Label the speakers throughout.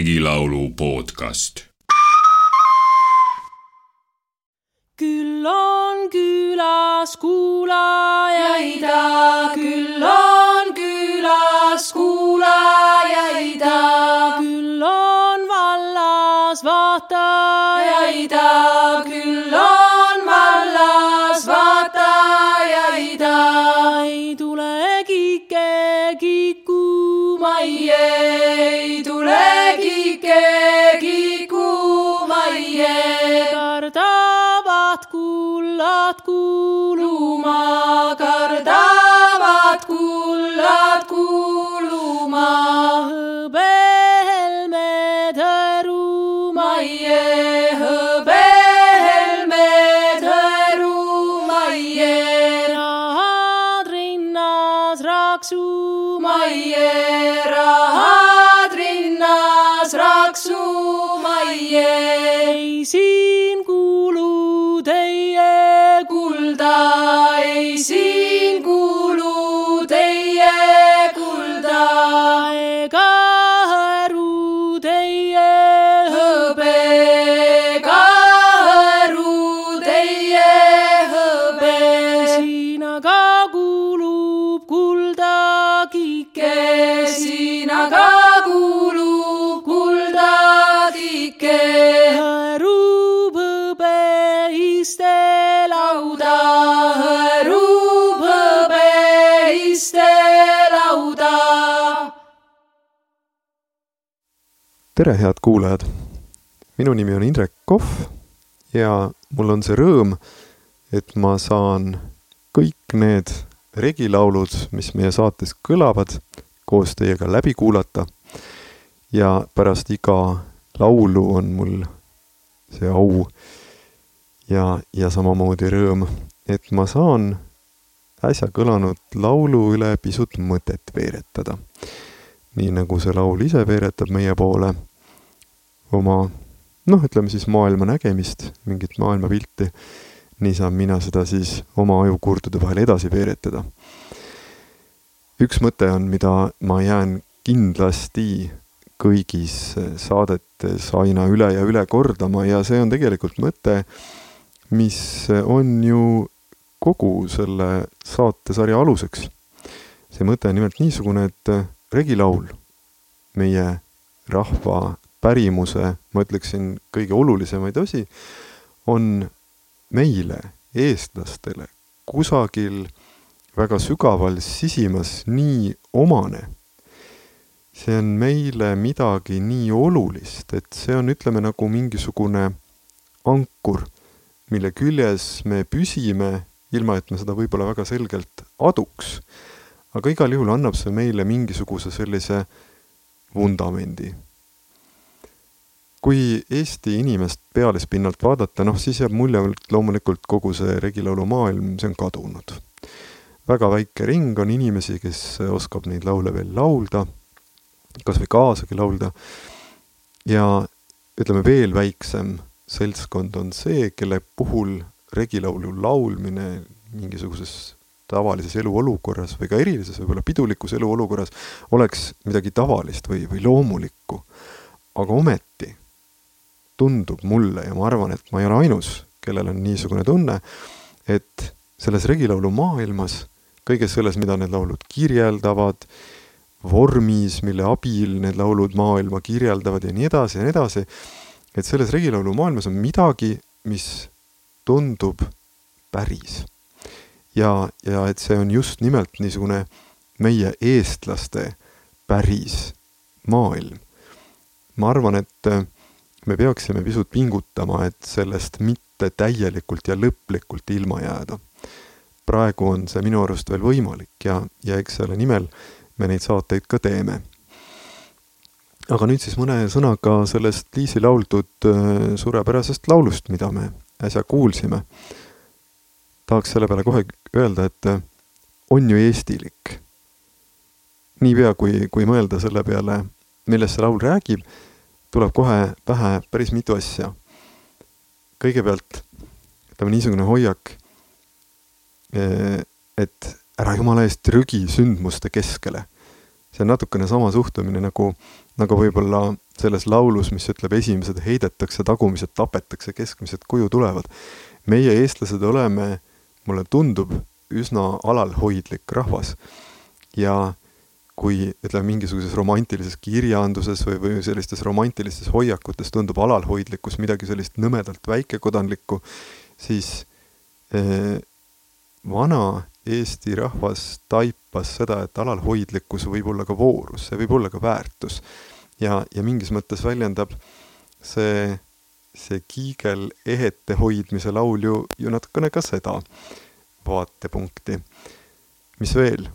Speaker 1: Regilaulu podcast.
Speaker 2: küll on külas kuulajaid, küll on külas kuulajaid, küll on vallas vaatajaid, küll on vallas vaatajaid. ei tulegi keegi kuumai, da
Speaker 3: tere, head kuulajad! minu nimi on Indrek Kohv ja mul on see rõõm, et ma saan kõik need regilaulud, mis meie saates kõlavad, koos teiega läbi kuulata. ja pärast iga laulu on mul see au ja, ja samamoodi rõõm, et ma saan äsja kõlanud laulu üle pisut mõtet veeretada. nii nagu see laul ise veeretab meie poole oma noh, ütleme siis maailma nägemist, mingit maailmapilti, nii saan mina seda siis oma ajukurdude vahel edasi veeretada. üks mõte on, mida ma jään kindlasti kõigis saadetes aina üle ja üle kordama ja see on tegelikult mõte, mis on ju kogu selle saatesarja aluseks. see mõte on nimelt niisugune, et regilaul, meie rahva pärimuse, ma ütleksin, kõige olulisemaid osi, on meile, eestlastele, kusagil väga sügaval sisimas nii omane. see on meile midagi nii olulist, et see on, ütleme, nagu mingisugune ankur, mille küljes me püsime, ilma et me seda võib-olla väga selgelt aduks. aga igal juhul annab see meile mingisuguse sellise vundamendi kui Eesti inimest pealispinnalt vaadata, noh siis jääb mulje, et loomulikult kogu see regilaulu maailm, see on kadunud. väga väike ring on inimesi, kes oskab neid laule veel laulda, kas või kaasagi laulda, ja ütleme, veel väiksem seltskond on see, kelle puhul regilaulu laulmine mingisuguses tavalises eluolukorras või ka erilises, võib-olla pidulikus eluolukorras oleks midagi tavalist või, või loomulikku. aga ometi tundub mulle ja ma arvan, et ma ei ole ainus, kellel on niisugune tunne, et selles regilaulu maailmas, kõiges selles, mida need laulud kirjeldavad, vormis, mille abil need laulud maailma kirjeldavad ja nii edasi ja nii edasi, et selles regilaulu maailmas on midagi, mis tundub päris. ja, ja et see on just nimelt niisugune meie eestlaste päris maailm. ma arvan, et me peaksime pisut pingutama, et sellest mitte täielikult ja lõplikult ilma jääda. praegu on see minu arust veel võimalik ja, ja eks selle nimel me neid saateid ka teeme. aga nüüd siis mõne sõnaga sellest Liisi lauldud äh, suurepärasest laulust, mida me äsja kuulsime. tahaks selle peale kohe öelda, et äh, on ju eestilik. niipea, kui, kui mõelda selle peale, millest see laul räägib tuleb kohe pähe päris mitu asja. kõigepealt ütleme niisugune hoiak, eh, et ära jumala eest trügi sündmuste keskele. see on natukene sama suhtumine nagu, nagu võib-olla selles laulus, mis ütleb, esimesed heidetakse, tagumised tapetakse, keskmised koju tulevad. meie, eestlased, oleme, mulle tundub, üsna alalhoidlik rahvas. ja kui ütleme, mingisuguses romantilises kirjanduses või, või sellistes romantilistes hoiakutes tundub alalhoidlikkus midagi sellist nõmedalt väikekodanlikku, siis eh, vana Eesti rahvas taipas seda, et alalhoidlikkus võib olla ka voorus, see võib olla ka väärtus. ja, ja mingis mõttes väljendab see, see kiigel ehete hoidmise laul ju, ju natukene ka seda vaatepunkti. mis veel?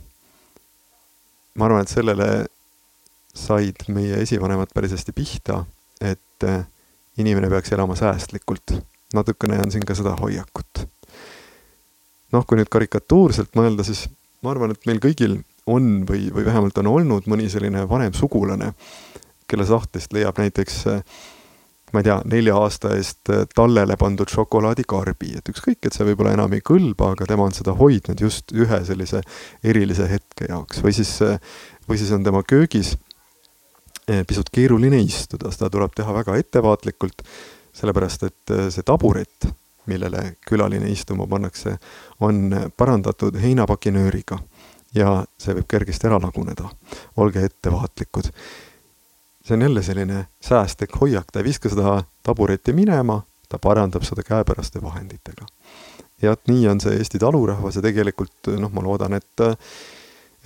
Speaker 3: Ma arvan, et sellele said meie esivanemad päris hästi pihta, et eh, inimene peaks elama säästlikult. natukene on siin ka seda hoiakut noh, kui nüüd karikatuurselt mõelda, siis ma arvan, et meil kõigil on või, või vähemalt on olnud mõni selline vanem sugulane, kelle sahtlist leiab näiteks ma ei tea, nelja aasta eest tallele pandud šokolaadikarbi, et ükskõik, et see võib-olla enam ei kõlba, aga tema on seda hoidnud just ühe sellise erilise hetke jaoks või siis, või siis on tema köögis eh, pisut keeruline istuda, seda tuleb teha väga ettevaatlikult, sellepärast et see taburet, millele külaline istuma pannakse, on parandatud heinapakinööriga ja see võib kergesti ära laguneda. olge ettevaatlikud. See on jälle selline säästlik hoiak, ta ei viska seda taburetti minema, ta parandab seda käepäraste vahenditega. ja vot nii on see Eesti talurahvas ja tegelikult noh, ma loodan, et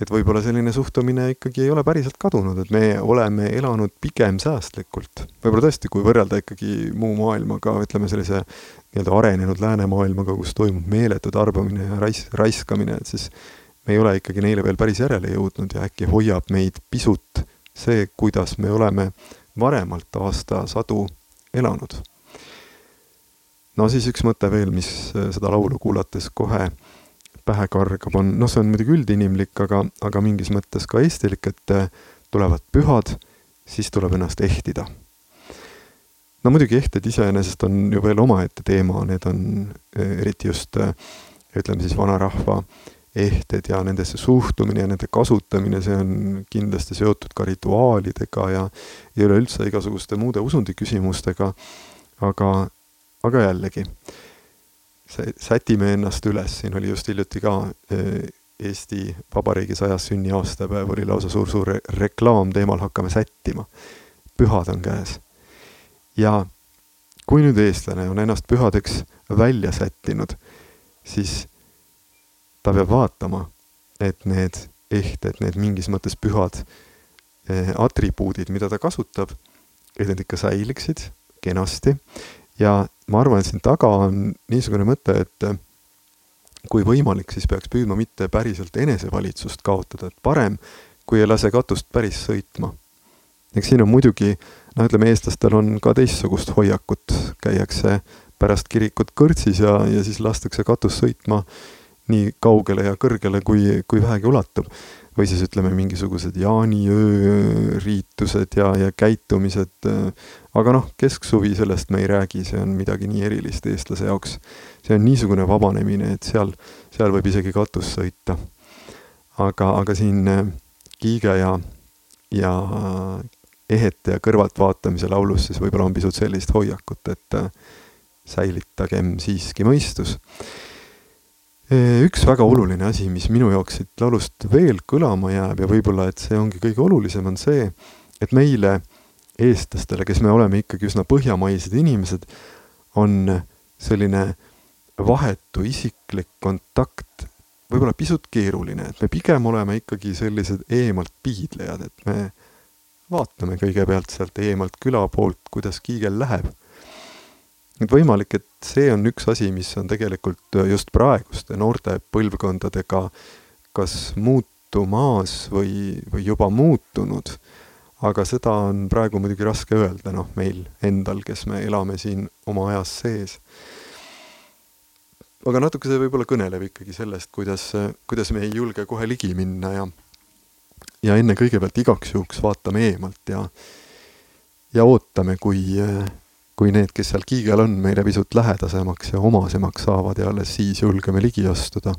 Speaker 3: et võib-olla selline suhtumine ikkagi ei ole päriselt kadunud, et me oleme elanud pigem säästlikult. võib-olla tõesti, kui võrrelda ikkagi muu maailmaga, ütleme sellise nii-öelda arenenud läänemaailmaga, kus toimub meeletu tarbamine ja rais-, raiskamine, et siis me ei ole ikkagi neile veel päris järele jõudnud ja äkki hoiab meid pisut see, kuidas me oleme varemalt aastasadu elanud. no siis üks mõte veel, mis seda laulu kuulates kohe pähe kargab, on, noh, see on muidugi üldinimlik, aga, aga mingis mõttes ka eestilik, et äh, tulevad pühad, siis tuleb ennast ehtida. no muidugi ehted iseenesest on ju veel omaette teema, need on äh, eriti just äh, ütleme siis vanarahva ehted ja nendesse suhtumine ja nende kasutamine, see on kindlasti seotud ka rituaalidega ja, ja üleüldse igasuguste muude usundiküsimustega, aga, aga jällegi sätime ennast üles, siin oli just hiljuti ka eh, Eesti Vabariigi sajas sünniaastapäev, oli lausa suur-suur reklaam teemal Hakkame sättima. pühad on käes. ja kui nüüd eestlane on ennast pühadeks välja sättinud, siis ta peab vaatama, et need ehted, need mingis mõttes pühad eh, atribuudid, mida ta kasutab, et need ikka säiliksid kenasti. Ja ma arvan, et siin taga on niisugune mõte, et äh, kui võimalik, siis peaks püüdma mitte päriselt enesevalitsust kaotada, et parem, kui ei lase katust päris sõitma. eks siin on muidugi, noh, ütleme, eestlastel on ka teistsugust hoiakut, käiakse pärast kirikut kõrtsis ja, ja siis lastakse katus sõitma nii kaugele ja kõrgele, kui, kui vähegi ulatub või siis ütleme, mingisugused jaaniöö riitused ja, ja käitumised, aga noh, kesksuvi, sellest me ei räägi, see on midagi nii erilist eestlase jaoks. see on niisugune vabanemine, et seal, seal võib isegi katus sõita. aga, aga siin äh, Kiige ja, ja ehete ja kõrvaltvaatamise laulus siis võib-olla on pisut sellist hoiakut, et äh, säilitagem siiski mõistus üks väga oluline asi, mis minu jaoks siit laulust veel kõlama jääb ja võib-olla, et see ongi kõige olulisem, on see, et meile, eestlastele, kes me oleme ikkagi üsna põhjamaised inimesed, on selline vahetu isiklik kontakt võib-olla pisut keeruline, et me pigem oleme ikkagi sellised eemalt piidlejad, et me vaatame kõigepealt sealt eemalt küla poolt, kuidas kiigel läheb nüüd võimalik, et see on üks asi, mis on tegelikult just praeguste noorte põlvkondadega kas muutumas või, või juba muutunud, aga seda on praegu muidugi raske öelda, noh, meil endal, kes me elame siin oma ajas sees. aga natuke see võib-olla kõneleb ikkagi sellest, kuidas, kuidas me ei julge kohe ligi minna ja ja enne kõigepealt igaks juhuks vaatame eemalt ja ja ootame, kui kui need, kes seal kiigel on, meile pisut lähedasemaks ja omasemaks saavad ja alles siis julgeme ligi astuda.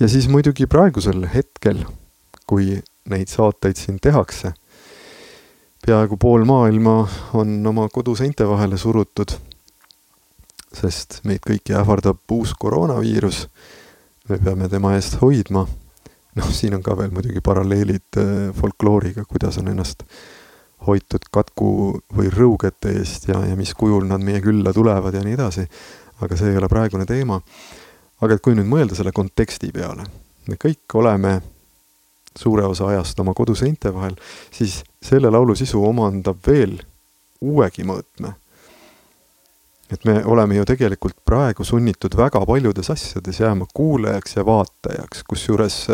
Speaker 3: ja siis muidugi praegusel hetkel, kui neid saateid siin tehakse, peaaegu pool maailma on oma koduseinte vahele surutud, sest meid kõiki ähvardab uus koroonaviirus. me peame tema eest hoidma. noh, siin on ka veel muidugi paralleelid äh, folklooriga, kuidas on ennast hoitud katku või rõugete eest ja, ja mis kujul nad meie külla tulevad ja nii edasi. aga see ei ole praegune teema. aga et kui nüüd mõelda selle konteksti peale, me kõik oleme suure osa ajast oma koduseinte vahel, siis selle laulu sisu omandab veel uuegi mõõtme. et me oleme ju tegelikult praegu sunnitud väga paljudes asjades jääma kuulajaks ja vaatajaks, kusjuures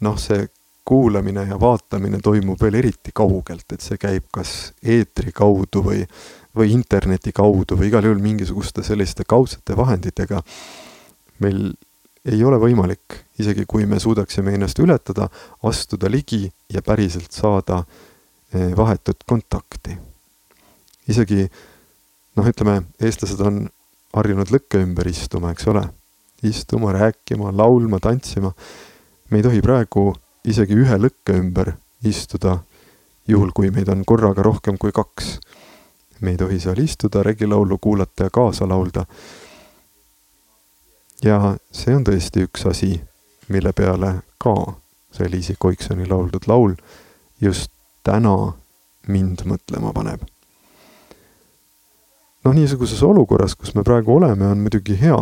Speaker 3: noh, see kuulamine ja vaatamine toimub veel eriti kaugelt, et see käib kas eetri kaudu või, või interneti kaudu või igal juhul mingisuguste selliste kaudsete vahenditega. meil ei ole võimalik, isegi kui me suudaksime ennast ületada, astuda ligi ja päriselt saada eh, vahetut kontakti. isegi noh, ütleme, eestlased on harjunud lõkke ümber istuma, eks ole, istuma, rääkima, laulma, tantsima. me ei tohi praegu isegi ühe lõkke ümber istuda, juhul kui meid on korraga rohkem kui kaks. me ei tohi seal istuda, regilaulu kuulata ja kaasa laulda ja see on tõesti üks asi, mille peale ka see Liisi Koiksoni lauldud laul just täna mind mõtlema paneb. noh, niisuguses olukorras, kus me praegu oleme, on muidugi hea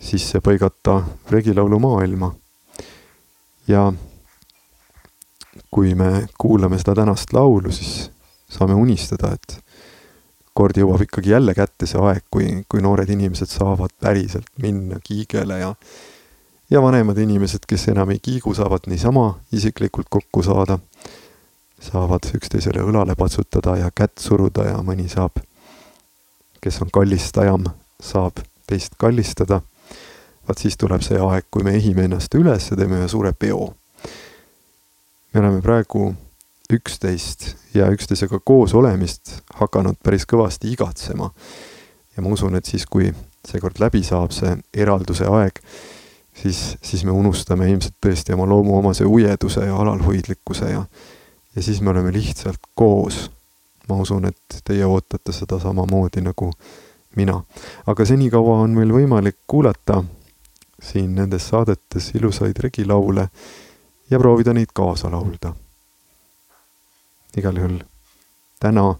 Speaker 3: sisse põigata regilaulu maailma. Ja kui me kuulame seda tänast laulu, siis saame unistada, et kord jõuab ikkagi jälle kätte see aeg, kui, kui noored inimesed saavad päriselt minna kiigele ja ja vanemad inimesed, kes enam ei kiigu, saavad niisama isiklikult kokku saada, saavad üksteisele õlale patsutada ja kätt suruda ja mõni saab, kes on kallistajam, saab teist kallistada. Vaat siis tuleb see aeg, kui me ehime ennast üles ja teeme ühe suure peo. me oleme praegu üksteist ja üksteisega koos olemist hakanud päris kõvasti igatsema. ja ma usun, et siis, kui seekord läbi saab see eralduse aeg, siis, siis me unustame ilmselt tõesti oma loomuomase ujeduse ja alalhoidlikkuse ja ja siis me oleme lihtsalt koos. ma usun, et teie ootate seda samamoodi nagu mina. aga senikaua on meil võimalik kuulata siin nendes saadetes ilusaid regilaule ja proovida neid kaasa laulda igal juhul täna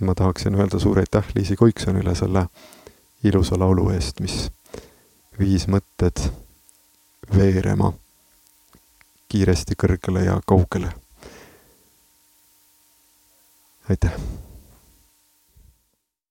Speaker 3: ma tahaksin öelda suur aitäh Liisi Koiksonile selle ilusa laulu eest, mis viis mõtted veerema kiiresti kõrgele ja kaugele. aitäh!